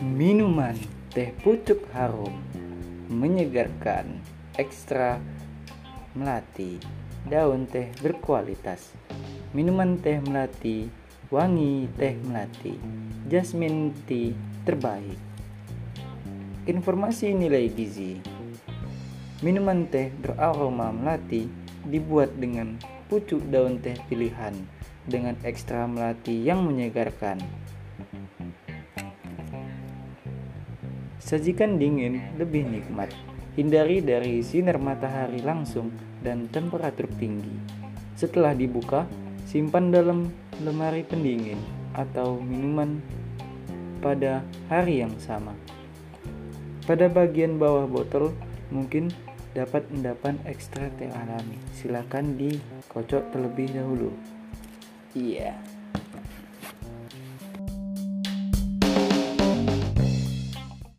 Teh pucuk harum menyegarkan, ekstra melati, daun teh berkualitas. Minuman teh melati, wangi teh melati, jasmine tea terbaik. Informasi nilai gizi. Minuman teh beraroma melati dibuat dengan pucuk daun teh pilihan dengan ekstra melati yang menyegarkan. Sajikan dingin lebih nikmat. Hindari dari sinar matahari langsung dan temperatur tinggi. Setelah dibuka, simpan dalam lemari pendingin atau minuman pada hari yang sama. Pada bagian bawah botol mungkin dapat endapan ekstra teh alami. Silakan dikocok terlebih dahulu. Iya. Yeah.